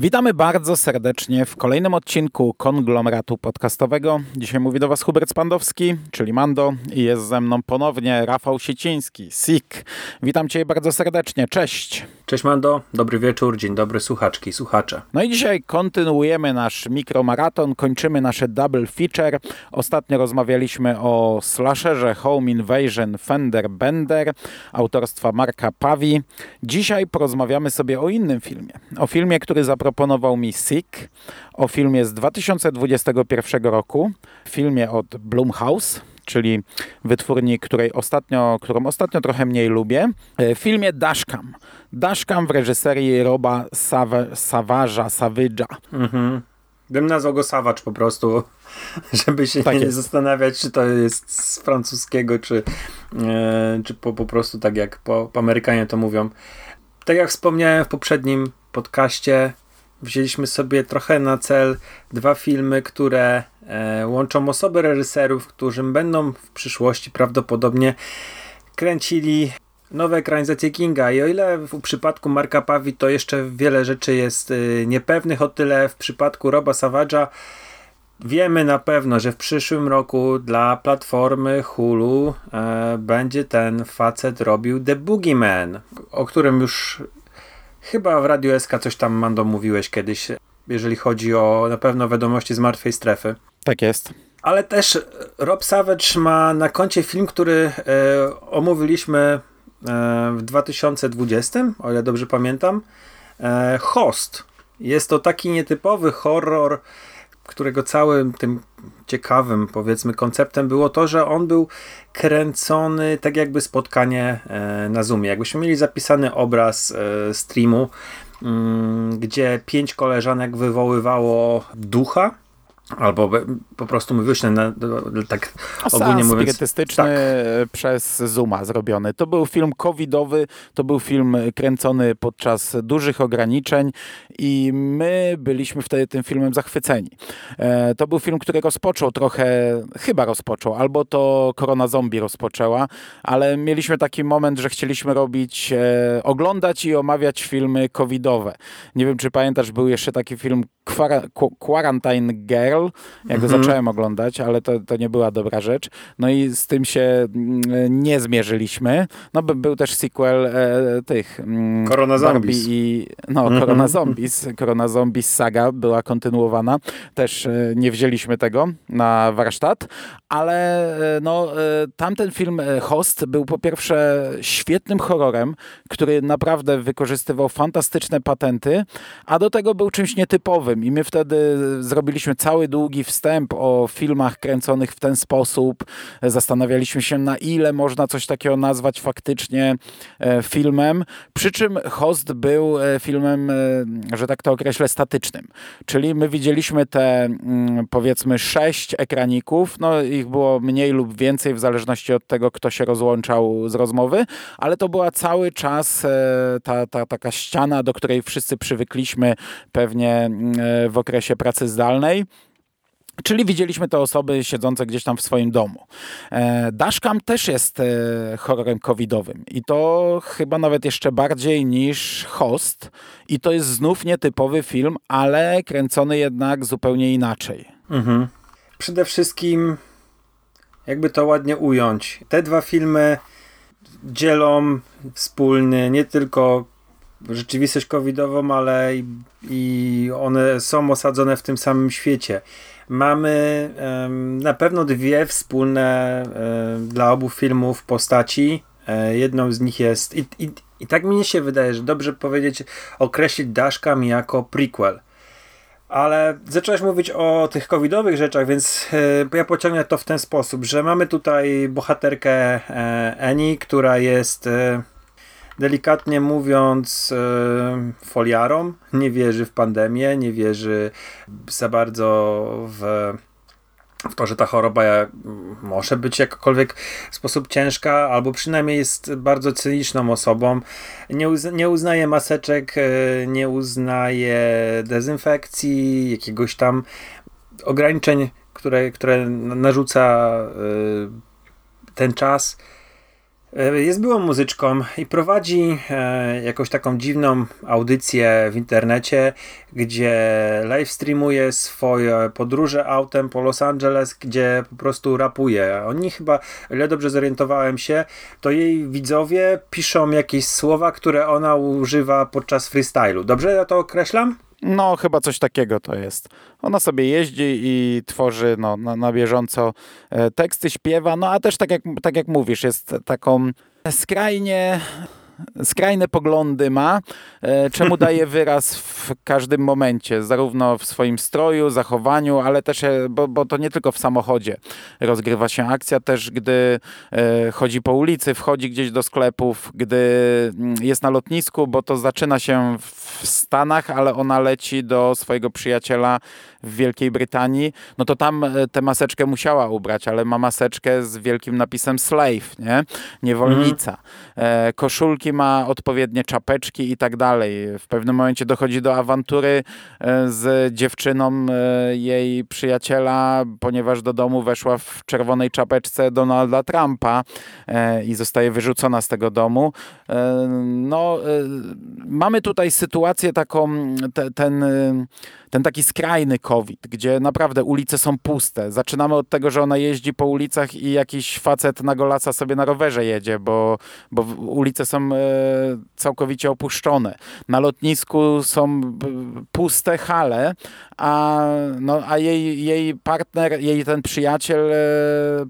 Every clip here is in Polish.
Witamy bardzo serdecznie w kolejnym odcinku konglomeratu podcastowego. Dzisiaj mówi do Was Hubert Spandowski, czyli Mando i jest ze mną ponownie Rafał Sieciński, SIK. Witam Cię bardzo serdecznie, cześć. Cześć Mando, dobry wieczór, dzień dobry słuchaczki, słuchacze. No i dzisiaj kontynuujemy nasz mikromaraton, kończymy nasze double feature. Ostatnio rozmawialiśmy o slasherze Home Invasion Fender Bender autorstwa Marka Pawi. Dzisiaj porozmawiamy sobie o innym filmie. O filmie, który zaproponował mi Sick, o filmie z 2021 roku, filmie od Blumhouse czyli wytwórni, której ostatnio, którą ostatnio trochę mniej lubię. W filmie Dashcam. Dashcam w reżyserii Roba Savage'a, Savage'a. Mhm. Bym nazwał go Savage po prostu, żeby się tak nie zastanawiać, czy to jest z francuskiego, czy, e, czy po, po prostu tak jak po, po Amerykanie to mówią. Tak jak wspomniałem w poprzednim podcaście, wzięliśmy sobie trochę na cel dwa filmy, które e, łączą osoby reżyserów, którzy będą w przyszłości prawdopodobnie kręcili nowe ekranizacje Kinga i o ile w przypadku Marka Pawi to jeszcze wiele rzeczy jest y, niepewnych, o tyle w przypadku Roba Savage'a wiemy na pewno, że w przyszłym roku dla platformy Hulu e, będzie ten facet robił The Boogeyman, o którym już chyba w Radio SK coś tam Mando mówiłeś kiedyś, jeżeli chodzi o na pewno wiadomości z martwej strefy. Tak jest. Ale też Rob Savage ma na koncie film, który e, omówiliśmy E, w 2020, o ile dobrze pamiętam. E, Host. Jest to taki nietypowy horror, którego całym tym ciekawym, powiedzmy, konceptem było to, że on był kręcony tak jakby spotkanie e, na Zoomie. Jakbyśmy mieli zapisany obraz streamu, mm, gdzie pięć koleżanek wywoływało ducha, Albo po prostu mówił się na, tak ogólnie mówiąc. spirytystyczny tak. przez Zuma zrobiony. To był film covidowy, to był film kręcony podczas dużych ograniczeń i my byliśmy wtedy tym filmem zachwyceni. E, to był film, który rozpoczął trochę, chyba rozpoczął, albo to Korona Zombie rozpoczęła, ale mieliśmy taki moment, że chcieliśmy robić, e, oglądać i omawiać filmy covidowe. Nie wiem, czy pamiętasz, był jeszcze taki film Quarantine Girl, jak go mhm. zacząłem oglądać, ale to, to nie była dobra rzecz. No i z tym się mm, nie zmierzyliśmy. No był też sequel e, tych mm, Corona Zombies. I, no, mhm. Corona Zombies. Corona Zombies saga była kontynuowana. Też e, nie wzięliśmy tego na warsztat, ale e, no, e, tamten film e, Host był po pierwsze świetnym horrorem, który naprawdę wykorzystywał fantastyczne patenty, a do tego był czymś nietypowym i my wtedy zrobiliśmy cały długi wstęp o filmach kręconych w ten sposób. Zastanawialiśmy się na ile można coś takiego nazwać faktycznie filmem, przy czym Host był filmem, że tak to określę, statycznym. Czyli my widzieliśmy te mm, powiedzmy sześć ekraników, no ich było mniej lub więcej w zależności od tego, kto się rozłączał z rozmowy, ale to była cały czas e, ta, ta taka ściana, do której wszyscy przywykliśmy pewnie mm, e, w okresie pracy zdalnej. Czyli widzieliśmy te osoby siedzące gdzieś tam w swoim domu. E, Dashcam też jest horrorem covidowym i to chyba nawet jeszcze bardziej niż Host i to jest znów nietypowy film, ale kręcony jednak zupełnie inaczej. Mhm. Przede wszystkim jakby to ładnie ująć. Te dwa filmy dzielą wspólny nie tylko rzeczywistość covidową, ale i, i one są osadzone w tym samym świecie. Mamy um, na pewno dwie wspólne um, dla obu filmów postaci. Um, jedną z nich jest i, i, i tak mi się wydaje, że dobrze powiedzieć, określić Dashcam jako prequel ale zacząłeś mówić o tych covidowych rzeczach, więc e, ja pociągnę to w ten sposób, że mamy tutaj bohaterkę e, Eni, która jest e, delikatnie mówiąc foliarą, nie wierzy w pandemię, nie wierzy za bardzo w w to, że ta choroba może być jakkolwiek w sposób ciężka, albo przynajmniej jest bardzo cyniczną osobą. Nie, nie uznaje maseczek, e, nie uznaje dezynfekcji, jakiegoś tam ograniczeń, które, które narzuca e, ten czas. E, jest byłą muzyczką i prowadzi e, jakąś taką dziwną audycję w internecie, gdzie live streamuje swoje podróże autem po Los Angeles, gdzie po prostu rapuje. Oni chyba, ile dobrze zorientowałem się, to jej widzowie piszą jakieś słowa, które ona używa podczas freestylu. Dobrze ja to określam? No, chyba coś takiego to jest. Ona sobie jeździ i tworzy no, na, na bieżąco e, teksty, śpiewa, no a też tak jak, tak jak mówisz, jest taką skrajnie skrajne poglądy ma, e, czemu daje wyraz w każdym momencie, zarówno w swoim stroju, zachowaniu, ale też, e, bo, bo to nie tylko w samochodzie rozgrywa się akcja, też gdy e, chodzi po ulicy, wchodzi gdzieś do sklepów, gdy mm, jest na lotnisku, bo to zaczyna się w Stanach, ale ona leci do swojego przyjaciela w Wielkiej Brytanii, no to tam tę maseczkę musiała ubrać, ale ma maseczkę z wielkim napisem slave, nie? Niewolnica. Mhm. Koszulki ma odpowiednie czapeczki i tak dalej. W pewnym momencie dochodzi do awantury e, z dziewczyną e, jej przyjaciela, ponieważ do domu weszła w czerwonej czapeczce Donalda Trumpa e, i zostaje wyrzucona z tego domu. No, mamy tutaj sytuację taką, te, ten ten taki skrajny COVID, gdzie naprawdę ulice są puste. Zaczynamy od tego, że ona jeździ po ulicach i jakiś facet na golasa sobie na rowerze jedzie, bo, bo ulice są e, całkowicie opuszczone. Na lotnisku są puste hale, a, no, a jej, jej partner, jej ten przyjaciel e,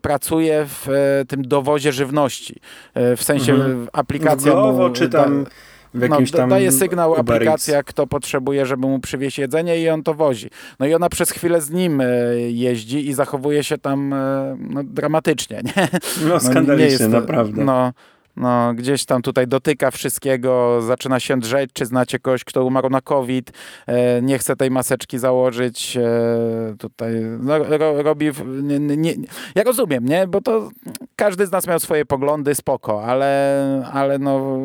pracuje w e, tym dowozie żywności. w sensie mhm. aplikacja mu... czy tam... Da, w jakimś no, tam daje sygnał aplikacja, kto potrzebuje, żeby mu przywieźć jedzenie i on to wozi. No i ona przez chwilę z nim e, jeździ i zachowuje się tam e, no, dramatycznie. Nie? No skandalicznie, no, naprawdę. No, no, gdzieś tam tutaj dotyka wszystkiego, zaczyna się drzeć, czy znacie kogoś, kto umarł na COVID, e, nie chce tej maseczki założyć, e, tutaj no, ro, robi, nie, nie, ja rozumiem, nie, bo to każdy z nas miał swoje poglądy, spoko, ale, ale no,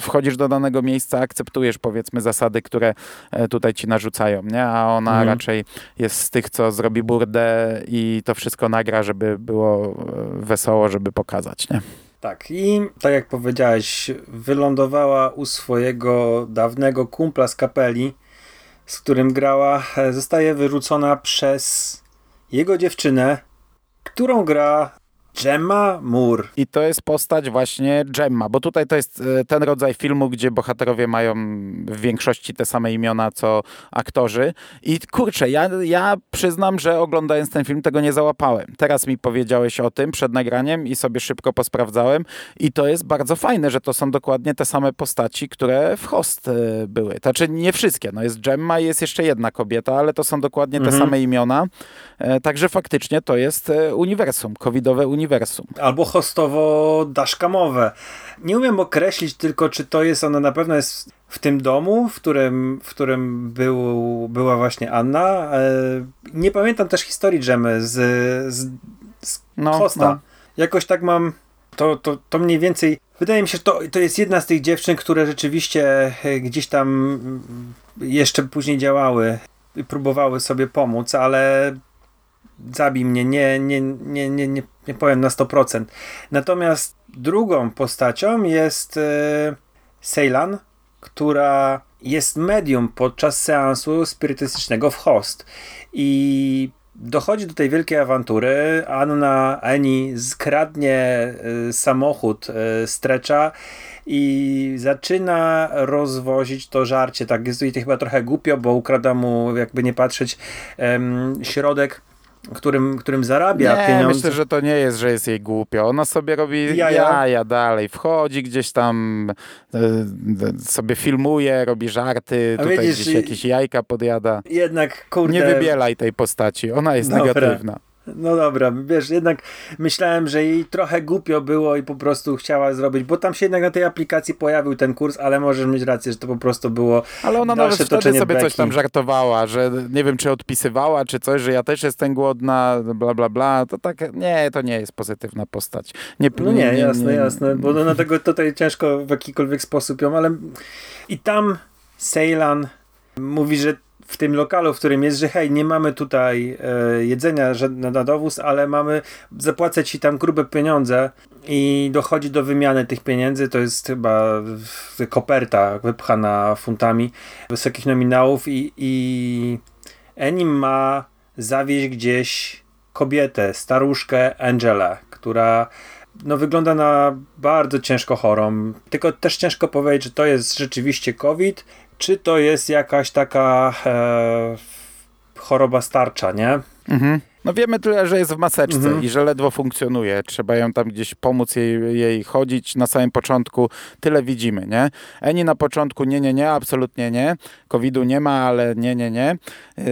wchodzisz do danego miejsca, akceptujesz powiedzmy zasady, które e, tutaj ci narzucają, nie, a ona mhm. raczej jest z tych, co zrobi burdę i to wszystko nagra, żeby było wesoło, żeby pokazać, nie. Tak, i tak jak powiedziałeś, wylądowała u swojego dawnego kumpla z kapeli, z którym grała, zostaje wyrzucona przez jego dziewczynę, którą gra Gemma Moore. I to jest postać właśnie Gemma, bo tutaj to jest e, ten rodzaj filmu, gdzie bohaterowie mają w większości te same imiona co aktorzy. I kurczę, ja, ja przyznam, że oglądając ten film tego nie załapałem. Teraz mi powiedziałeś o tym przed nagraniem i sobie szybko posprawdzałem i to jest bardzo fajne, że to są dokładnie te same postaci, które w Host e, były. Znaczy nie wszystkie, no jest Gemma i jest jeszcze jedna kobieta, ale to są dokładnie te mhm. same imiona. E, także faktycznie to jest uniwersum, covidowe uniwersum uniwersum. Albo hostowo-daszkamowe. Nie umiem określić tylko, czy to jest, ona na pewno jest w tym domu, w którym, w którym był, była właśnie Anna. E, nie pamiętam też historii Dżemy z, z, z no, hosta. No. Jakoś tak mam, to, to, to mniej więcej, wydaje mi się, że to, to jest jedna z tych dziewczyn, które rzeczywiście e, gdzieś tam jeszcze później działały i próbowały sobie pomóc, ale zabij mnie, nie, nie, nie, nie, nie, nie powiem na 100%. Natomiast drugą postacią jest e, Ceylan, która jest medium podczas seansu spirytystycznego w host. I dochodzi do tej wielkiej awantury. Anna Eni skradnie y, samochód y, Strecza i zaczyna rozwozić to żarcie. Tak jest to chyba trochę głupio, bo ukrada mu, jakby nie patrzeć, środek którym, którym zarabia nie, pieniądze. Myślę, że to nie jest, że jest jej głupio. Ona sobie robi jaja, jaja dalej. Wchodzi gdzieś tam, e, sobie filmuje, robi żarty, A tutaj widzisz, gdzieś jakieś jajka podjada. Jednak, kurde... Nie wybielaj tej postaci, ona jest Dobra. negatywna. No dobra, wiesz, jednak myślałem, że jej trochę głupio było i po prostu chciała zrobić, bo tam się jednak na tej aplikacji pojawił ten kurs, ale możesz mieć rację, że to po prostu było Ale ona nawet wtedy sobie beki. coś tam żartowała, że nie wiem, czy odpisywała, czy coś, że ja też jestem głodna, bla, bla, bla. To tak, nie, to nie jest pozytywna postać. Nie, no nie, nie jasne, nie, jasne, bo no, dlatego tutaj ciężko w jakikolwiek sposób ją, ale i tam Ceylan mówi, że w tym lokalu, w którym jest, że hej, nie mamy tutaj e, jedzenia na dowóz, ale mamy, zapłacę ci tam grube pieniądze i dochodzi do wymiany tych pieniędzy, to jest chyba koperta wypchana funtami wysokich nominałów i, i Enim ma zawieźć gdzieś kobietę, staruszkę Angela, która no, wygląda na bardzo ciężko chorą. Tylko też ciężko powiedzieć, czy to jest rzeczywiście COVID, czy to jest jakaś taka e, choroba starcza, nie? Mhm. No wiemy tyle, że jest w maseczce mhm. i że ledwo funkcjonuje. Trzeba ją tam gdzieś pomóc jej, jej chodzić. Na samym początku tyle widzimy, nie? Eni na początku nie, nie, nie, absolutnie nie. COVID-u nie ma, ale nie, nie, nie. Yy,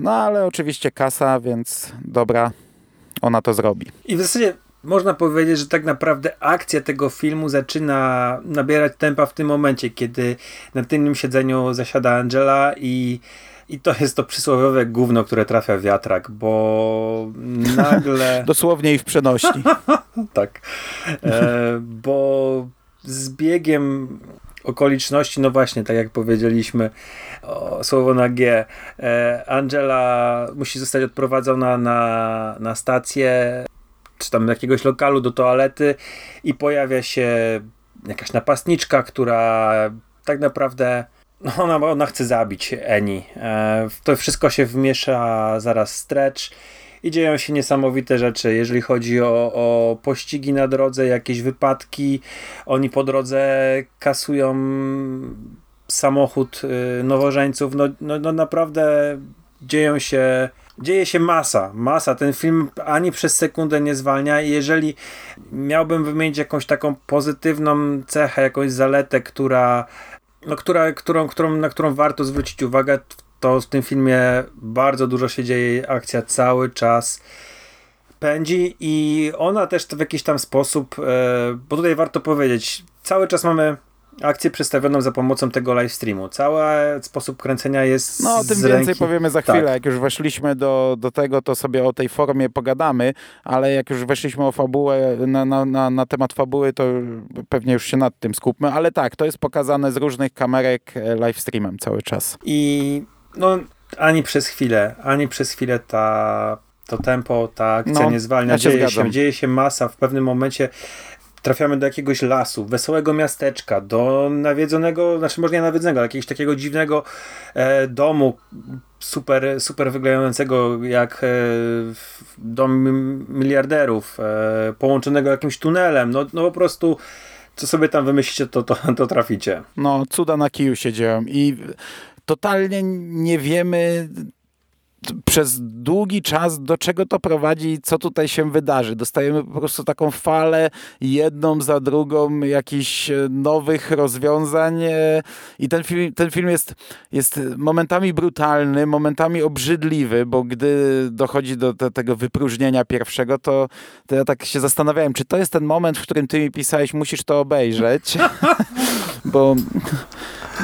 no ale oczywiście kasa, więc dobra, ona to zrobi. I w zasadzie można powiedzieć, że tak naprawdę akcja tego filmu zaczyna nabierać tempa w tym momencie, kiedy na tylnym siedzeniu zasiada Angela i i to jest to przysłowiowe gówno, które trafia w wiatrak, bo nagle... Dosłownie i w przenośni. tak. E, bo z biegiem okoliczności, no właśnie, tak jak powiedzieliśmy, o, słowo na G, e, Angela musi zostać odprowadzona na, na stację czy tam jakiegoś lokalu do toalety i pojawia się jakaś napastniczka, która tak naprawdę no ona, ona chce zabić Eni. E, to wszystko się wmiesza zaraz stretch i dzieją się niesamowite rzeczy, jeżeli chodzi o, o pościgi na drodze, jakieś wypadki. Oni po drodze kasują samochód y, nowożeńców. No, no, no naprawdę dzieją się dzieje się masa, masa. Ten film ani przez sekundę nie zwalnia i jeżeli miałbym wymienić jakąś taką pozytywną cechę, jakąś zaletę, która, no, która, którą, którą, na którą warto zwrócić uwagę, to w tym filmie bardzo dużo się dzieje, akcja cały czas pędzi i ona też w jakiś tam sposób, e, bo tutaj warto powiedzieć, cały czas mamy akcję przedstawioną za pomocą tego live streamu. Cały sposób kręcenia jest. No, o tym więcej ręki. powiemy za chwilę. Tak. Jak już weszliśmy do, do tego, to sobie o tej formie pogadamy, ale jak już weszliśmy o fabułę, na, na, na, na temat fabuły, to pewnie już się nad tym skupmy. Ale tak, to jest pokazane z różnych kamerek e, live streamem cały czas. I no, ani przez chwilę, ani przez chwilę ta to tempo, ta akcja no, nie zwalnia. Ja dzieje, się, dzieje się masa. W pewnym momencie trafiamy do jakiegoś lasu, wesołego miasteczka, do nawiedzonego, znaczy może nie nawiedzonego, ale jakiegoś takiego dziwnego e, domu, super, super wyglądającego jak e, dom miliarderów, e, połączonego jakimś tunelem, no, no po prostu co sobie tam wymyślicie, to, to, to traficie. No, cuda na kiju się dzieją i totalnie nie wiemy, przez długi czas, do czego to prowadzi i co tutaj się wydarzy. Dostajemy po prostu taką falę, jedną za drugą, jakichś e, nowych rozwiązań e, i ten film, ten film jest, jest momentami brutalny, momentami obrzydliwy, bo gdy dochodzi do, do tego wypróżnienia pierwszego, to, to ja tak się zastanawiałem, czy to jest ten moment, w którym ty mi pisałeś, musisz to obejrzeć, bo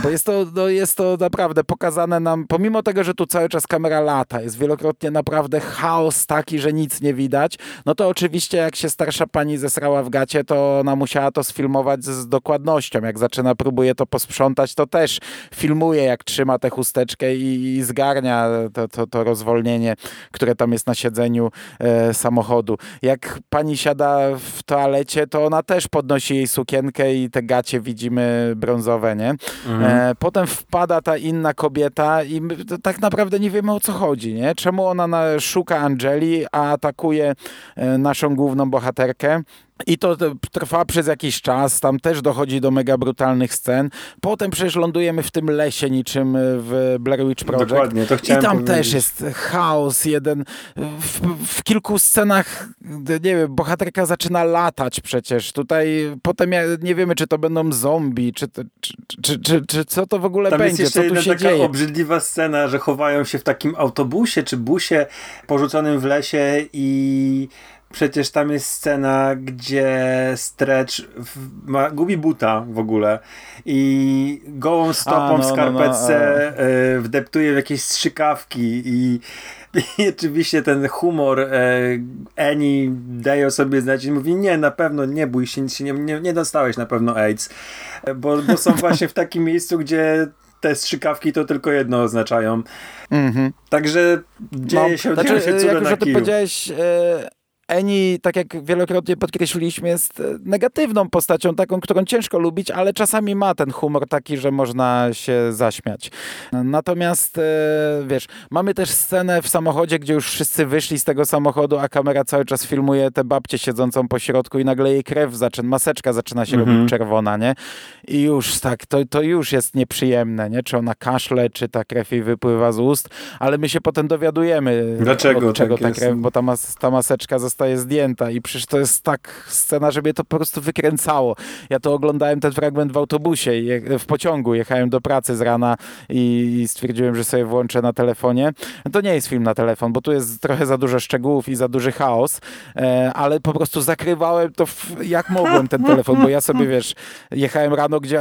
bo jest to, no jest to naprawdę pokazane nam, pomimo tego, że tu cały czas kamera lata, jest wielokrotnie naprawdę chaos taki, że nic nie widać, no to oczywiście jak się starsza pani zesrała w gacie, to ona musiała to sfilmować z, dokładnością. Jak zaczyna, próbuje to posprzątać, to też filmuje, jak trzyma tę chusteczkę i, i zgarnia to, to, to, rozwolnienie, które tam jest na siedzeniu e, samochodu. Jak pani siada w toalecie, to ona też podnosi jej sukienkę i te gacie widzimy brązowe, nie? Mhm. E, potem wpada ta inna kobieta i tak naprawdę nie wiemy o co chodzi, nie? Czemu ona na, szuka Angeli, a atakuje e, naszą główną bohaterkę? I to trwa przez jakiś czas, tam też dochodzi do mega brutalnych scen. Potem przecież lądujemy w tym lesie niczym w Blair Witch Project. Dokładnie, to chciałem I tam powiedzieć. też jest chaos jeden. W, w, kilku scenach, nie wiem, bohaterka zaczyna latać przecież. Tutaj potem ja, nie wiemy, czy to będą zombie, czy, czy, czy, czy, czy co to w ogóle tam będzie, jest co tu się taka dzieje. obrzydliwa scena, że chowają się w takim autobusie czy busie porzuconym w lesie i Przecież tam jest scena, gdzie Stretch ma, gubi buta w ogóle i gołą stopą A, no, w skarpetce no, no, wdeptuje w jakieś strzykawki i, i oczywiście ten humor e, Eni daje o sobie znać i mówi nie, na pewno nie bój się, nie, nie, nie dostałeś na pewno AIDS, bo, bo są właśnie w takim miejscu, gdzie te strzykawki to tylko jedno oznaczają. Mm -hmm. Także dzieje no, się, znaczy, dzieje się cuda jak na o tym powiedziałeś, e, Eni, tak jak wielokrotnie podkreśliliśmy, jest e, negatywną postacią, taką, którą ciężko lubić, ale czasami ma ten humor taki, że można się zaśmiać. Natomiast, e, wiesz, mamy też scenę w samochodzie, gdzie już wszyscy wyszli z tego samochodu, a kamera cały czas filmuje tę babcię siedzącą po środku i nagle jej krew zaczyna, maseczka zaczyna się mhm. robić czerwona, nie? I już tak, to, to już jest nieprzyjemne, nie? Czy ona kaszle, czy ta krew jej wypływa z ust, ale my się potem dowiadujemy, Dlaczego od czego tak ta krew, bo ta, mas ta maseczka została zostaje zdjęta i przecież to jest tak scena, że to po prostu wykręcało. Ja to oglądałem ten fragment w autobusie, w pociągu, jechałem do pracy z rana i stwierdziłem, że sobie włączę na telefonie. To nie jest film na telefon, bo tu jest trochę za dużo szczegółów i za duży chaos, e, ale po prostu zakrywałem to jak mogłem ten telefon, bo ja sobie, wiesz, jechałem rano, gdzie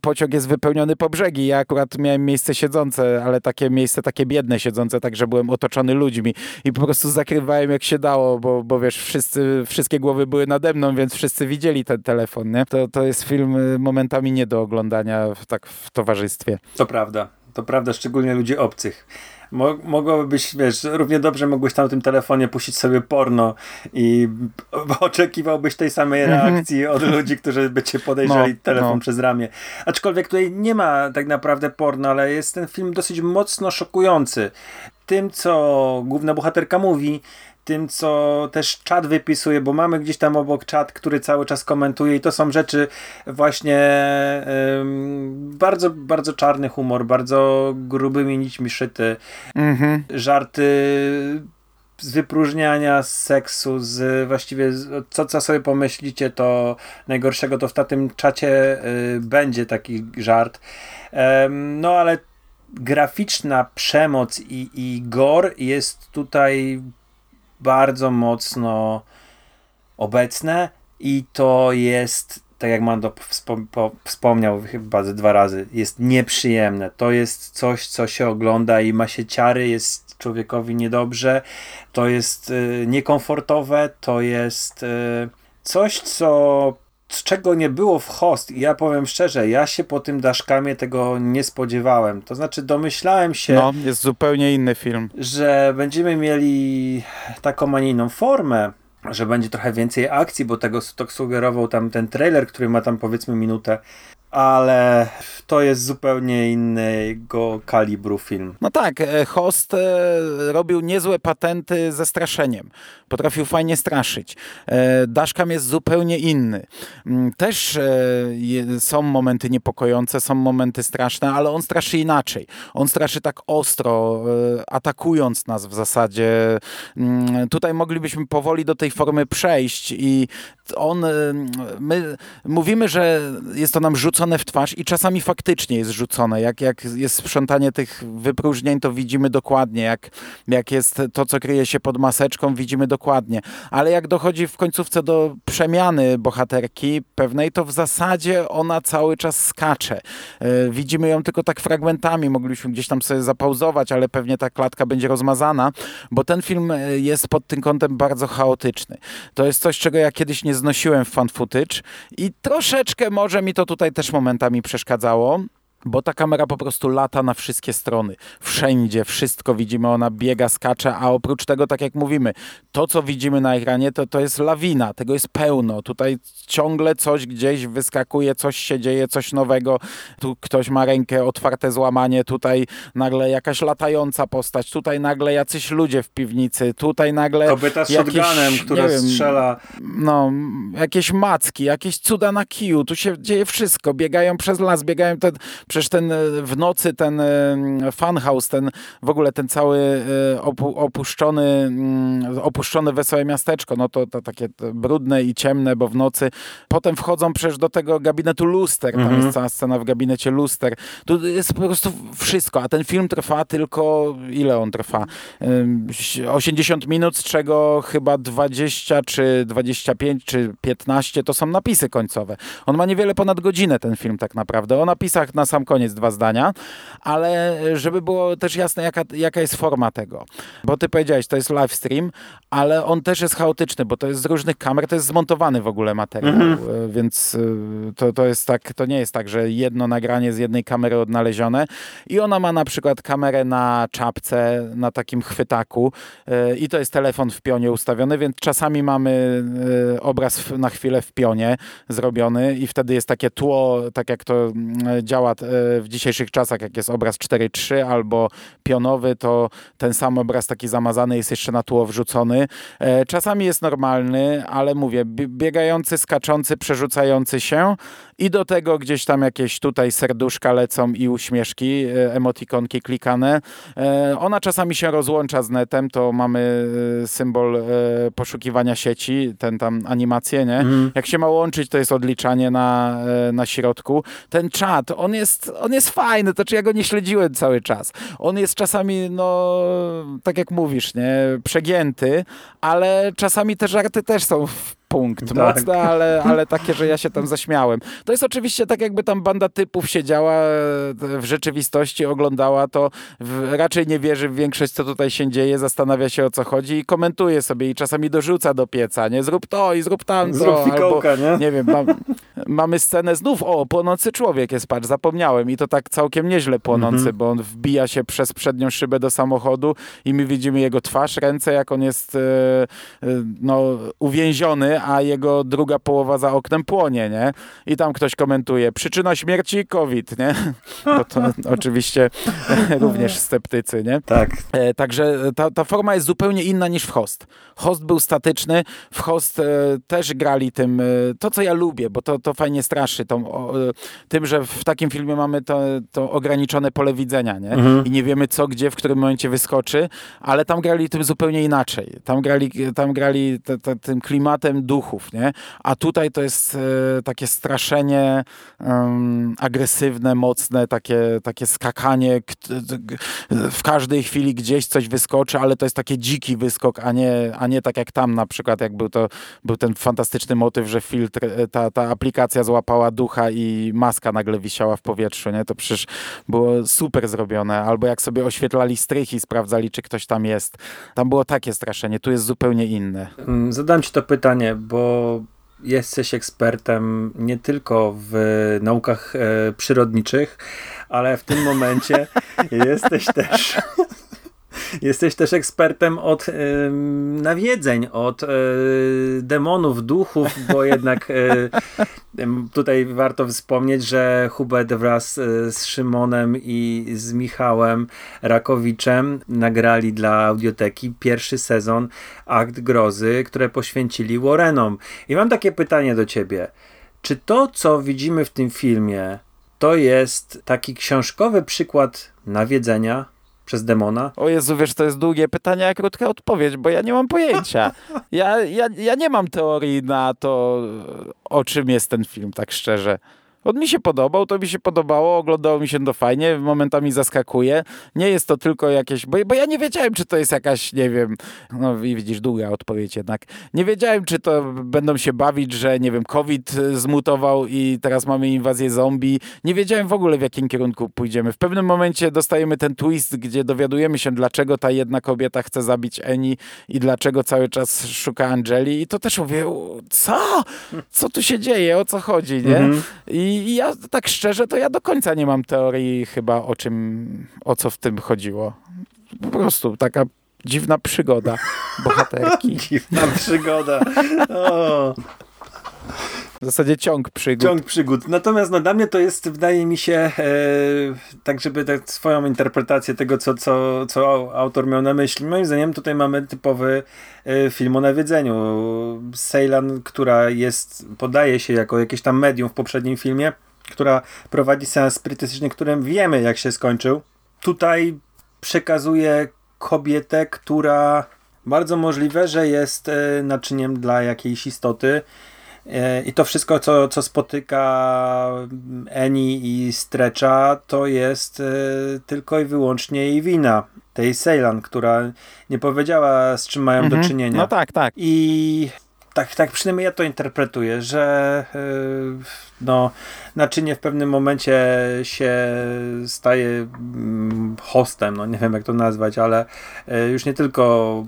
pociąg jest wypełniony po brzegi. Ja akurat miałem miejsce siedzące, ale takie miejsce takie biedne siedzące, także byłem otoczony ludźmi i po prostu zakrywałem jak się dało, bo, bo wiesz, wszyscy, wszystkie głowy były nade mną, więc wszyscy widzieli ten telefon, nie? To, to jest film y, momentami nie do oglądania w, tak w towarzystwie. To prawda, to prawda, szczególnie ludzi obcych. Mo mogłoby być, wiesz, równie dobrze mogłeś tam na tym telefonie puścić sobie porno i oczekiwałbyś tej samej mhm. reakcji od ludzi, którzy by cię podejrzeli no, telefon no. przez ramię. Aczkolwiek tutaj nie ma tak naprawdę porno, ale jest ten film dosyć mocno szokujący. Tym, co główna bohaterka mówi, tym, co też czat wypisuje, bo mamy gdzieś tam obok czat, który cały czas komentuje i to są rzeczy właśnie bardzo, bardzo czarny humor, bardzo grubymi nićmi szyty, mhm. żarty z wypróżniania z seksu, z właściwie co, co sobie pomyślicie, to najgorszego to w tym czacie y, będzie taki żart. no ale graficzna przemoc i, i gore jest tutaj bardzo mocno obecne i to jest, tak jak Mando wspomniał chyba ze dwa razy, jest nieprzyjemne. To jest coś, co się ogląda i ma się ciary, jest człowiekowi niedobrze, to jest y, niekomfortowe, to jest y, coś, co czego nie było w host i ja powiem szczerze, ja się po tym Daszkamie tego nie spodziewałem. To znaczy domyślałem się... No, jest zupełnie inny film. Że będziemy mieli taką, a nie inną formę, że będzie trochę więcej akcji, bo tego to sugerował tam ten trailer, który ma tam powiedzmy minutę ale to jest zupełnie innego kalibru film. No tak, e, Host e, robił niezłe patenty ze straszeniem. Potrafił fajnie straszyć. E, Daszkam jest zupełnie inny. Mm, też są momenty niepokojące, są momenty straszne, ale on straszy inaczej. On straszy tak ostro, atakując nas w zasadzie. Mm, tutaj moglibyśmy powoli do tej formy przejść i on, my mówimy, że jest to nam rzucone w twarz i czasami faktycznie jest rzucone. Jak, jak jest sprzątanie tych wypróżnień, to widzimy dokładnie. Jak, jak jest to, co kryje się pod maseczką, widzimy dokładnie. Ale jak dochodzi w końcówce do przemiany bohaterki pewnej, to w zasadzie ona cały czas skacze. E, widzimy ją tylko tak fragmentami. Mogliśmy gdzieś tam sobie zapauzować, ale pewnie ta klatka będzie rozmazana, bo ten film e, jest pod tym kątem bardzo chaotyczny. To jest coś, czego ja kiedyś nie znosiłem w fan footage i troszeczkę może mi to tutaj też momentami przeszkadzało. Bo ta kamera po prostu lata na wszystkie strony. Wszędzie, wszystko widzimy, ona biega, skacze, a oprócz tego, tak jak mówimy, to co widzimy na ekranie, to, to jest lawina, tego jest pełno. Tutaj ciągle coś gdzieś wyskakuje, coś się dzieje, coś nowego. Tu ktoś ma rękę, otwarte złamanie, tutaj nagle jakaś latająca postać, tutaj nagle jacyś ludzie w piwnicy, tutaj nagle... Kobieta z jakieś, shotgunem, która wiem, strzela. No, jakieś macki, jakieś cuda na kiju, tu się dzieje wszystko. Biegają przez las, biegają ten Przecież ten e, w nocy ten e, funhouse, ten w ogóle ten cały e, opu, opuszczony, mm, opuszczone wesołe miasteczko, no to, to takie brudne i ciemne, bo w nocy. Potem wchodzą przecież do tego gabinetu luster, tam mhm. jest cała scena w gabinecie luster. Tu jest po prostu wszystko, a ten film trwa tylko, ile on trwa? 80 minut, z czego chyba 20 czy 25 czy 15 to są napisy końcowe. On ma niewiele ponad godzinę ten film tak naprawdę. O napisach na sam sam koniec dwa zdania, ale żeby było też jasne, jaka, jaka jest forma tego. Bo ty powiedziałeś, to jest live stream, ale on też jest chaotyczny, bo to jest z różnych kamer, to jest zmontowany w ogóle materiał, mhm. E, więc e, to, to jest tak, to nie jest tak, że jedno nagranie z jednej kamery odnalezione i ona ma na przykład kamerę na czapce, na takim chwytaku e, i to jest telefon w pionie ustawiony, więc czasami mamy obraz na chwilę w pionie zrobiony i wtedy jest takie tło, tak jak to mm, działa w dzisiejszych czasach, jak jest obraz 4.3 albo pionowy, to ten sam obraz taki zamazany jest jeszcze na tło wrzucony. E, czasami jest normalny, ale mówię, biegający, skaczący, przerzucający się i do tego gdzieś tam jakieś tutaj serduszka lecą i uśmieszki, e, emotikonki klikane. E, ona czasami się rozłącza z netem, to mamy symbol poszukiwania sieci, ten tam animację, nie? Mm. Jak się ma łączyć, to jest odliczanie na, na środku. Ten czat, on jest jest, on jest fajny, to czy ja go nie śledziłem cały czas. On jest czasami, no, tak jak mówisz, nie, przegięty, ale czasami te żarty też są punkt. Tak. Mocne, ale, ale takie, że ja się tam zaśmiałem. To jest oczywiście tak, jakby tam banda typów siedziała e, w rzeczywistości, oglądała to, w, raczej nie wierzy w większość, co tutaj się dzieje, zastanawia się o co chodzi i komentuje sobie i czasami dorzuca do pieca, nie? Zrób to i zrób tamto. Zrób fikołka, albo, nie? Nie wiem, mam, mamy scenę znów, o, płonący człowiek jest, patrz, zapomniałem i to tak całkiem nieźle płonący, mhm. bo on wbija się przez przednią szybę do samochodu i my widzimy jego twarz, ręce, jak on jest e, e, no, uwięziony, a jego druga połowa za oknem płonie, nie? I tam ktoś komentuje, przyczyna śmierci COVID, nie? Bo to oczywiście również sceptycy, nie? Tak. E, także ta, ta forma jest zupełnie inna niż w Host. Host był statyczny, w Host e, też grali tym, e, to co ja lubię, bo to, to fajnie straszy, tą, o, e, tym, że w takim filmie mamy to, to ograniczone pole widzenia, nie? Mhm. I nie wiemy co, gdzie, w którym momencie wyskoczy, ale tam grali tym zupełnie inaczej. Tam grali, tam grali te, te, tym klimatem, duchów, nie? A tutaj to jest e, takie straszenie um, agresywne, mocne, takie, takie skakanie. W każdej chwili gdzieś coś wyskoczy, ale to jest taki dziki wyskok, a nie, a nie tak jak tam na przykład, jak był, to, był ten fantastyczny motyw, że filtr, e, ta, ta aplikacja złapała ducha i maska nagle wisiała w powietrzu, nie? To przecież było super zrobione. Albo jak sobie oświetlali strychy, sprawdzali, czy ktoś tam jest. Tam było takie straszenie, tu jest zupełnie inne. Mm, zadam ci to pytanie, bo jesteś ekspertem nie tylko w naukach e, przyrodniczych, ale w tym momencie jesteś też Jesteś też ekspertem od y, nawiedzeń, od y, demonów, duchów, bo jednak y, tutaj warto wspomnieć, że Hubert wraz z Szymonem i z Michałem Rakowiczem nagrali dla audioteki pierwszy sezon Akt Grozy, które poświęcili Warrenom. I mam takie pytanie do ciebie. Czy to, co widzimy w tym filmie, to jest taki książkowy przykład nawiedzenia, przez demona? O Jezu, wiesz, to jest długie pytanie, a krótka odpowiedź, bo ja nie mam pojęcia. Ja, ja, ja nie mam teorii na to, o czym jest ten film, tak szczerze. On mi się podobał, to mi się podobało, oglądało mi się to fajnie, momentami zaskakuje. Nie jest to tylko jakieś, bo, bo ja nie wiedziałem, czy to jest jakaś, nie wiem, no i widzisz, długa odpowiedź jednak. Nie wiedziałem, czy to będą się bawić, że nie wiem, COVID zmutował i teraz mamy inwazję zombie. Nie wiedziałem w ogóle, w jakim kierunku pójdziemy. W pewnym momencie dostajemy ten twist, gdzie dowiadujemy się, dlaczego ta jedna kobieta chce zabić Eni i dlaczego cały czas szuka Angeli i to też mówię, co? Co tu się dzieje? O co chodzi, nie? Mhm. I I, ja tak szczerze, to ja do końca nie mam teorii chyba o czym, o co w tym chodziło. Po prostu taka dziwna przygoda bohaterki. dziwna przygoda. O. W zasadzie ciąg przygód. Ciąg przygód. Natomiast no, dla mnie to jest, wydaje mi się, e, tak żeby tak swoją interpretację tego, co, co, co autor miał na myśli. Moim zdaniem tutaj mamy typowy e, film o nawiedzeniu. Ceylan, która jest, podaje się jako jakieś tam medium w poprzednim filmie, która prowadzi seans spirytystyczny, którym wiemy, jak się skończył. Tutaj przekazuje kobietę, która bardzo możliwe, że jest e, naczyniem dla jakiejś istoty, I to wszystko, co, co spotyka Eni i Strecza, to jest e, tylko i wyłącznie jej wina. Tej Ceylan, która nie powiedziała, z czym mają mhm. do czynienia. No tak, tak. I tak, tak przynajmniej ja to interpretuję, że yy, no, naczynie w pewnym momencie się staje mm, hostem, no nie wiem jak to nazwać, ale już nie tylko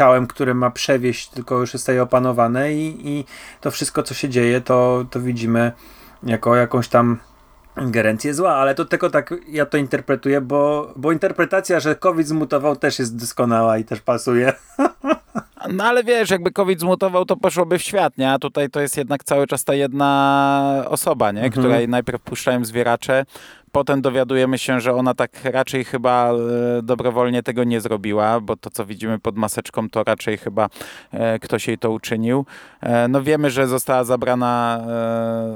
ciałem, które ma przewieźć, tylko już zostaje opanowane i, i to wszystko, co się dzieje, to, to widzimy jako jakąś tam ingerencję zła, ale to tylko tak ja to interpretuję, bo, bo interpretacja, że COVID zmutował też jest doskonała i też pasuje. No ale wiesz, jakby COVID zmutował, to poszłoby w świat, nie? A tutaj to jest jednak cały czas ta jedna osoba, nie? Mhm. Której najpierw puszczają zwieracze, potem dowiadujemy się, że ona tak raczej chyba e, dobrowolnie tego nie zrobiła, bo to, co widzimy pod maseczką, to raczej chyba e, ktoś jej to uczynił. E, no wiemy, że została zabrana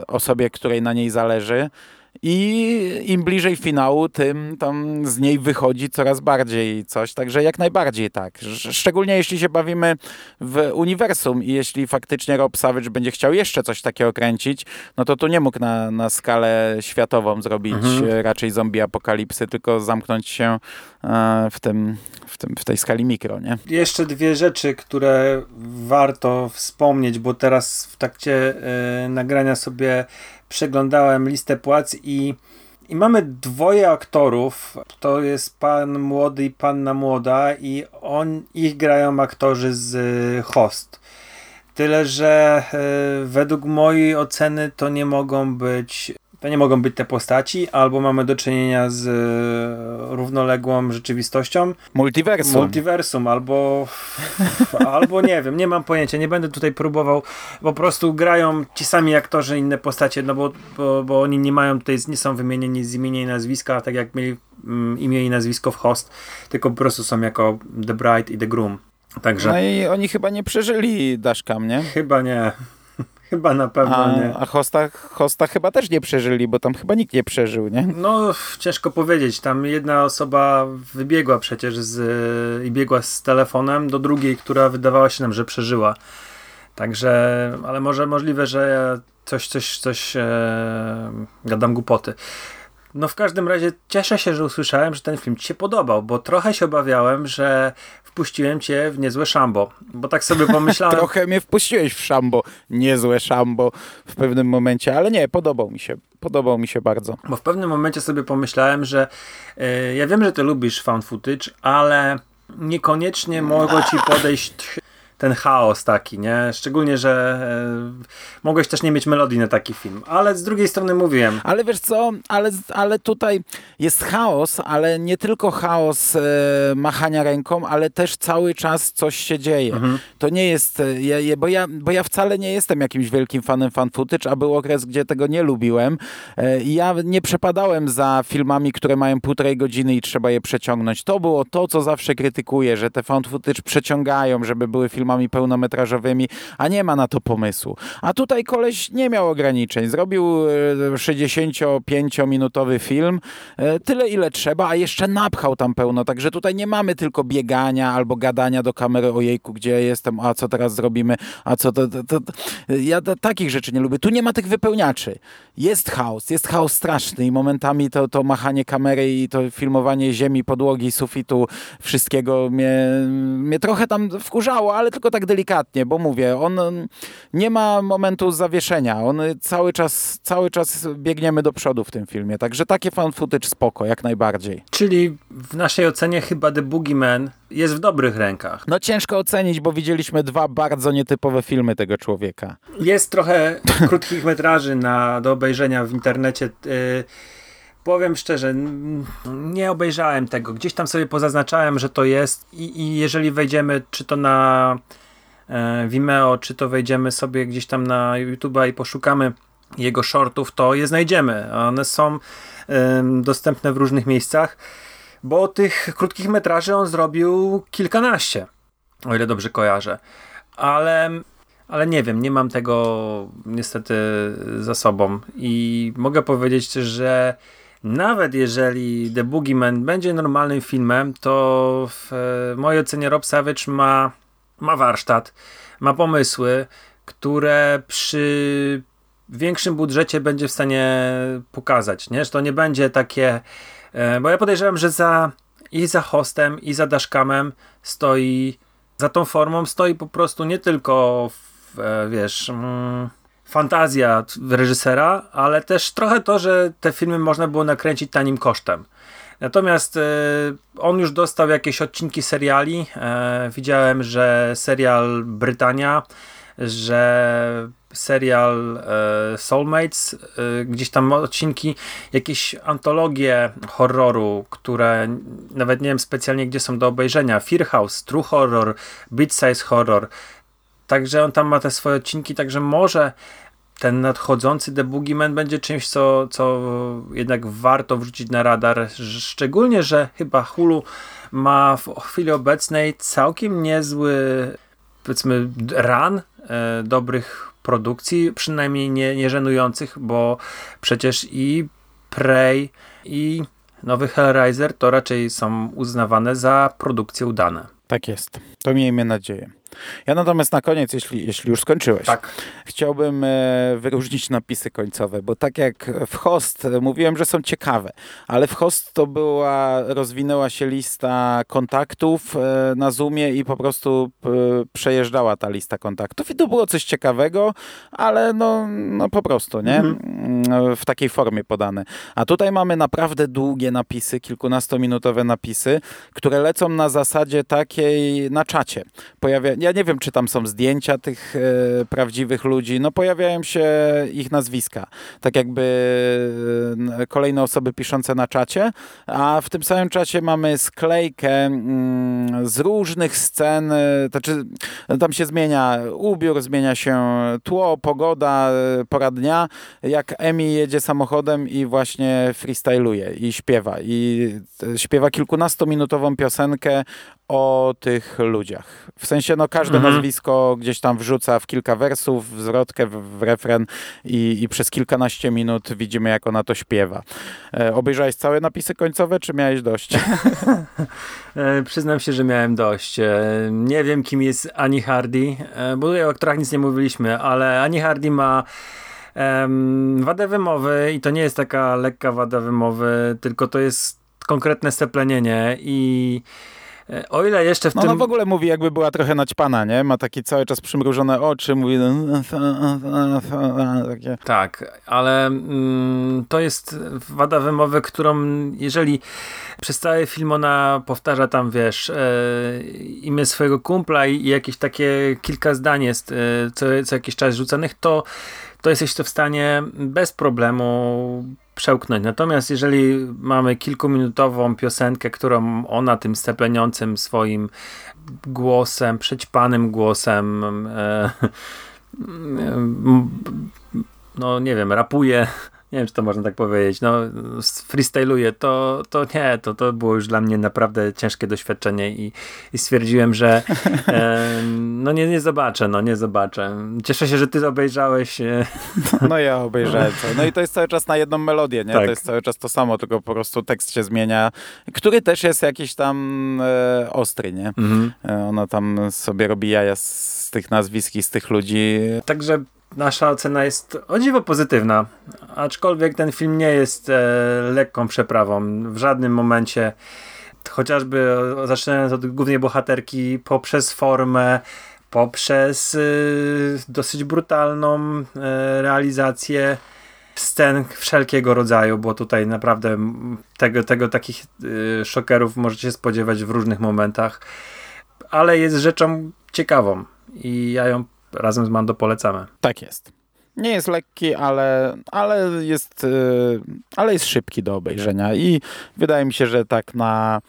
osobie, której na niej zależy. I im bliżej finału, tym tam z niej wychodzi coraz bardziej coś. Także jak najbardziej tak. Szczególnie jeśli się bawimy w uniwersum i jeśli faktycznie Rob Savage będzie chciał jeszcze coś takiego kręcić, no to tu nie mógł na, na skalę światową zrobić mhm. raczej zombie apokalipsy, tylko zamknąć się e, w, tym, w, tym, w tej skali mikro. Nie? Jeszcze dwie rzeczy, które warto wspomnieć, bo teraz w trakcie y, nagrania sobie przeglądałem listę płac i, i mamy dwoje aktorów. To jest pan młody i panna młoda i on, ich grają aktorzy z Host. Tyle, że y, według mojej oceny to nie mogą być to nie mogą być te postaci, albo mamy do czynienia z e, równoległą rzeczywistością. Multiversum. Multiversum, albo, albo nie wiem, nie mam pojęcia, nie będę tutaj próbował, po prostu grają ci sami aktorzy inne postacie, no bo, bo, bo oni nie mają tutaj, nie są wymienieni z imienia i nazwiska, tak jak mieli mm, imię i nazwisko w host, tylko po prostu są jako The Bride i The Groom. Także... No i oni chyba nie przeżyli Daszkam, nie? Chyba nie. Chyba na pewno a, nie. A hosta, hosta chyba też nie przeżyli, bo tam chyba nikt nie przeżył, nie? No, ciężko powiedzieć. Tam jedna osoba wybiegła przecież z, i biegła z telefonem do drugiej, która wydawała się nam, że przeżyła. Także, ale może możliwe, że coś, coś, coś e, gadam głupoty. No w każdym razie cieszę się, że usłyszałem, że ten film ci się podobał, bo trochę się obawiałem, że wpuściłem cię w niezłe szambo, bo tak sobie pomyślałem... trochę mnie wpuściłeś w szambo, niezłe szambo w pewnym momencie, ale nie, podobał mi się, podobał mi się bardzo. Bo w pewnym momencie sobie pomyślałem, że yy, ja wiem, że ty lubisz found footage, ale niekoniecznie mogło ci podejść ten chaos taki, nie? Szczególnie, że e, mogłeś też nie mieć melodii na taki film. Ale z drugiej strony mówiłem. Ale wiesz co, ale, ale tutaj jest chaos, ale nie tylko chaos e, machania ręką, ale też cały czas coś się dzieje. Mhm. To nie jest, e, ja, bo, ja, bo ja wcale nie jestem jakimś wielkim fanem fan footage, a był okres, gdzie tego nie lubiłem. E, ja nie przepadałem za filmami, które mają półtorej godziny i trzeba je przeciągnąć. To było to, co zawsze krytykuję, że te fan footage przeciągają, żeby były filmami filmami pełnometrażowymi, a nie ma na to pomysłu. A tutaj koleś nie miał ograniczeń. Zrobił 65-minutowy e, film, e, tyle ile trzeba, a jeszcze napchał tam pełno. Także tutaj nie mamy tylko biegania albo gadania do kamery ojejku, gdzie jestem, a co teraz zrobimy, a co to... to, to, to. Ja takich rzeczy nie lubię. Tu nie ma tych wypełniaczy. Jest chaos, jest chaos straszny i momentami to, to machanie kamery i to filmowanie ziemi, podłogi, sufitu, wszystkiego mnie, mnie trochę tam wkurzało, ale tylko tak delikatnie, bo mówię, on nie ma momentu zawieszenia. On cały czas, cały czas biegniemy do przodu w tym filmie. Także takie fan footage spoko, jak najbardziej. Czyli w naszej ocenie chyba The Boogeyman jest w dobrych rękach. No ciężko ocenić, bo widzieliśmy dwa bardzo nietypowe filmy tego człowieka. Jest trochę krótkich metraży na, do obejrzenia w internecie. Yy, powiem szczerze, nie obejrzałem tego. Gdzieś tam sobie pozaznaczałem, że to jest i, i jeżeli wejdziemy, czy to na e, Vimeo, czy to wejdziemy sobie gdzieś tam na YouTube'a i poszukamy jego shortów, to je znajdziemy. One są e, dostępne w różnych miejscach, bo tych krótkich metraży on zrobił kilkanaście, o ile dobrze kojarzę. Ale ale nie wiem, nie mam tego niestety za sobą i mogę powiedzieć, że nawet jeżeli The Boogeyman będzie normalnym filmem, to w mojej ocenie Rob Savage ma, ma warsztat, ma pomysły, które przy większym budżecie będzie w stanie pokazać, nie? że to nie będzie takie, e, bo ja podejrzewam, że za i za hostem, i za dashcamem stoi, za tą formą stoi po prostu nie tylko, w, e, wiesz... Mm, fantazja reżysera, ale też trochę to, że te filmy można było nakręcić tanim kosztem. Natomiast e, on już dostał jakieś odcinki seriali. E, widziałem, że serial Brytania, że serial e, Soulmates, gdzieś tam odcinki, jakieś antologie horroru, które nawet nie wiem specjalnie gdzie są do obejrzenia. Fear House, True Horror, Beat Size Horror. Także on tam ma te swoje odcinki, także może ten nadchodzący The Boogeyman będzie czymś, co, co jednak warto wrzucić na radar. Szczególnie, że chyba Hulu ma w chwili obecnej całkiem niezły powiedzmy run e, dobrych produkcji, przynajmniej nie, nie żenujących, bo przecież i Prey i nowy Hellraiser to raczej są uznawane za produkcje udane. Tak jest. To miejmy nadzieję. Ja natomiast na koniec, jeśli, jeśli już skończyłeś, tak. chciałbym e, wyróżnić napisy końcowe, bo tak jak w host e, mówiłem, że są ciekawe, ale w host to była, rozwinęła się lista kontaktów e, na Zoomie i po prostu przejeżdżała ta lista kontaktów i to było coś ciekawego, ale no, no po prostu, nie? Mhm. W takiej formie podane. A tutaj mamy naprawdę długie napisy, kilkunastominutowe napisy, które lecą na zasadzie takiej na czacie. Pojawia, ja nie wiem, czy tam są zdjęcia tych e, prawdziwych ludzi. No pojawiają się ich nazwiska. Tak jakby e, kolejne osoby piszące na czacie, a w tym samym czacie mamy sklejkę mm, z różnych scen. E, znaczy, tam się zmienia ubiór, zmienia się tło, pogoda, e, pora dnia. Jak Emi jedzie samochodem i właśnie freestyluje i śpiewa. I e, śpiewa kilkunastominutową piosenkę o tych ludziach. W sensie, no każde mhm. nazwisko gdzieś tam wrzuca w kilka wersów, w zwrotkę, w, w refren i, i, przez kilkanaście minut widzimy, jak ona to śpiewa. E, obejrzałeś całe napisy końcowe, czy miałeś dość? e, przyznam się, że miałem dość. E, nie wiem, kim jest Annie Hardy, e, bo tutaj o aktorach nic nie mówiliśmy, ale Annie Hardy ma wadę wymowy i to nie jest taka lekka wada wymowy, tylko to jest konkretne steplenienie i o ile jeszcze w no, tym... No w ogóle mówi jakby była trochę naćpana, nie? Ma takie cały czas przymrużone oczy, mówi... No, takie. Tak, ale mm, to jest wada wymowy, którą jeżeli przez cały film ona powtarza tam, wiesz, e, imię swojego kumpla i, i jakieś takie kilka zdań jest e, co, co jakiś czas rzucanych, to to jesteś to w stanie bez problemu przełknąć. Natomiast jeżeli mamy kilkuminutową piosenkę, którą ona tym stepleniącym swoim głosem, przećpanym głosem e, e, no nie wiem, rapuje nie wiem, czy to można tak powiedzieć, no freestyluję, to, to nie, to, to było już dla mnie naprawdę ciężkie doświadczenie i, i stwierdziłem, że e, no nie, nie zobaczę, no nie zobaczę. Cieszę się, że ty obejrzałeś. E. No ja obejrzałem to. No i to jest cały czas na jedną melodię, nie? Tak. To jest cały czas to samo, tylko po prostu tekst się zmienia, który też jest jakiś tam e, ostry, nie? Mhm. E, ona tam sobie robi jaja z tych nazwisk i z tych ludzi. Także nasza ocena jest o dziwo pozytywna, aczkolwiek ten film nie jest e, lekką przeprawą. W żadnym momencie, chociażby zaczynając od głównej bohaterki, poprzez formę, poprzez y, dosyć brutalną y, realizację scen wszelkiego rodzaju, bo tutaj naprawdę tego, tego takich y, szokerów możecie się spodziewać w różnych momentach, ale jest rzeczą ciekawą i ja ją razem z Mando polecamy. Tak jest. Nie jest lekki, ale, ale, jest, y, ale jest szybki do obejrzenia i wydaje mi się, że tak na,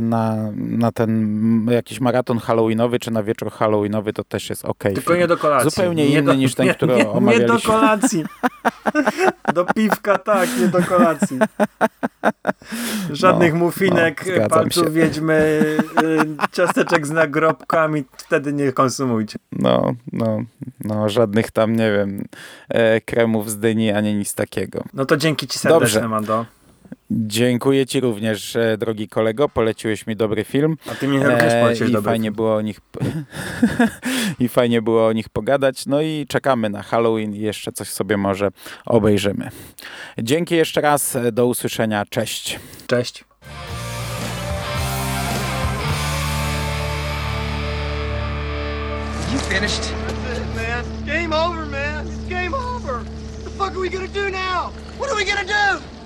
na, na ten jakiś maraton halloweenowy czy na wieczór halloweenowy to też jest ok. Tylko nie do kolacji. Zupełnie nie inny do, niż ten, nie, który nie, nie do omawialiśmy. kolacji. do piwka tak, nie do kolacji. Żadnych No, muffinek, no, palców wiedźmy, y, ciasteczek z nagrobkami wtedy nie konsumujcie. No, no, no, żadnych tam, nie wiem, e, kremów z dyni, ani nic takiego. No to dzięki ci serdecznie, Dobrze. Mando. Dziękuję ci również, e, drogi kolego. Poleciłeś mi dobry film. A ty mi również E, poleciłeś I dobry fajnie film. było o nich i fajnie było o nich pogadać. No i czekamy na Halloween i jeszcze coś sobie może obejrzymy. Dzięki jeszcze raz, e, do usłyszenia. Cześć. Cześć. You finished? That's it, man. Game over, man. It's game over. What the fuck are we gonna do now? What are we gonna do?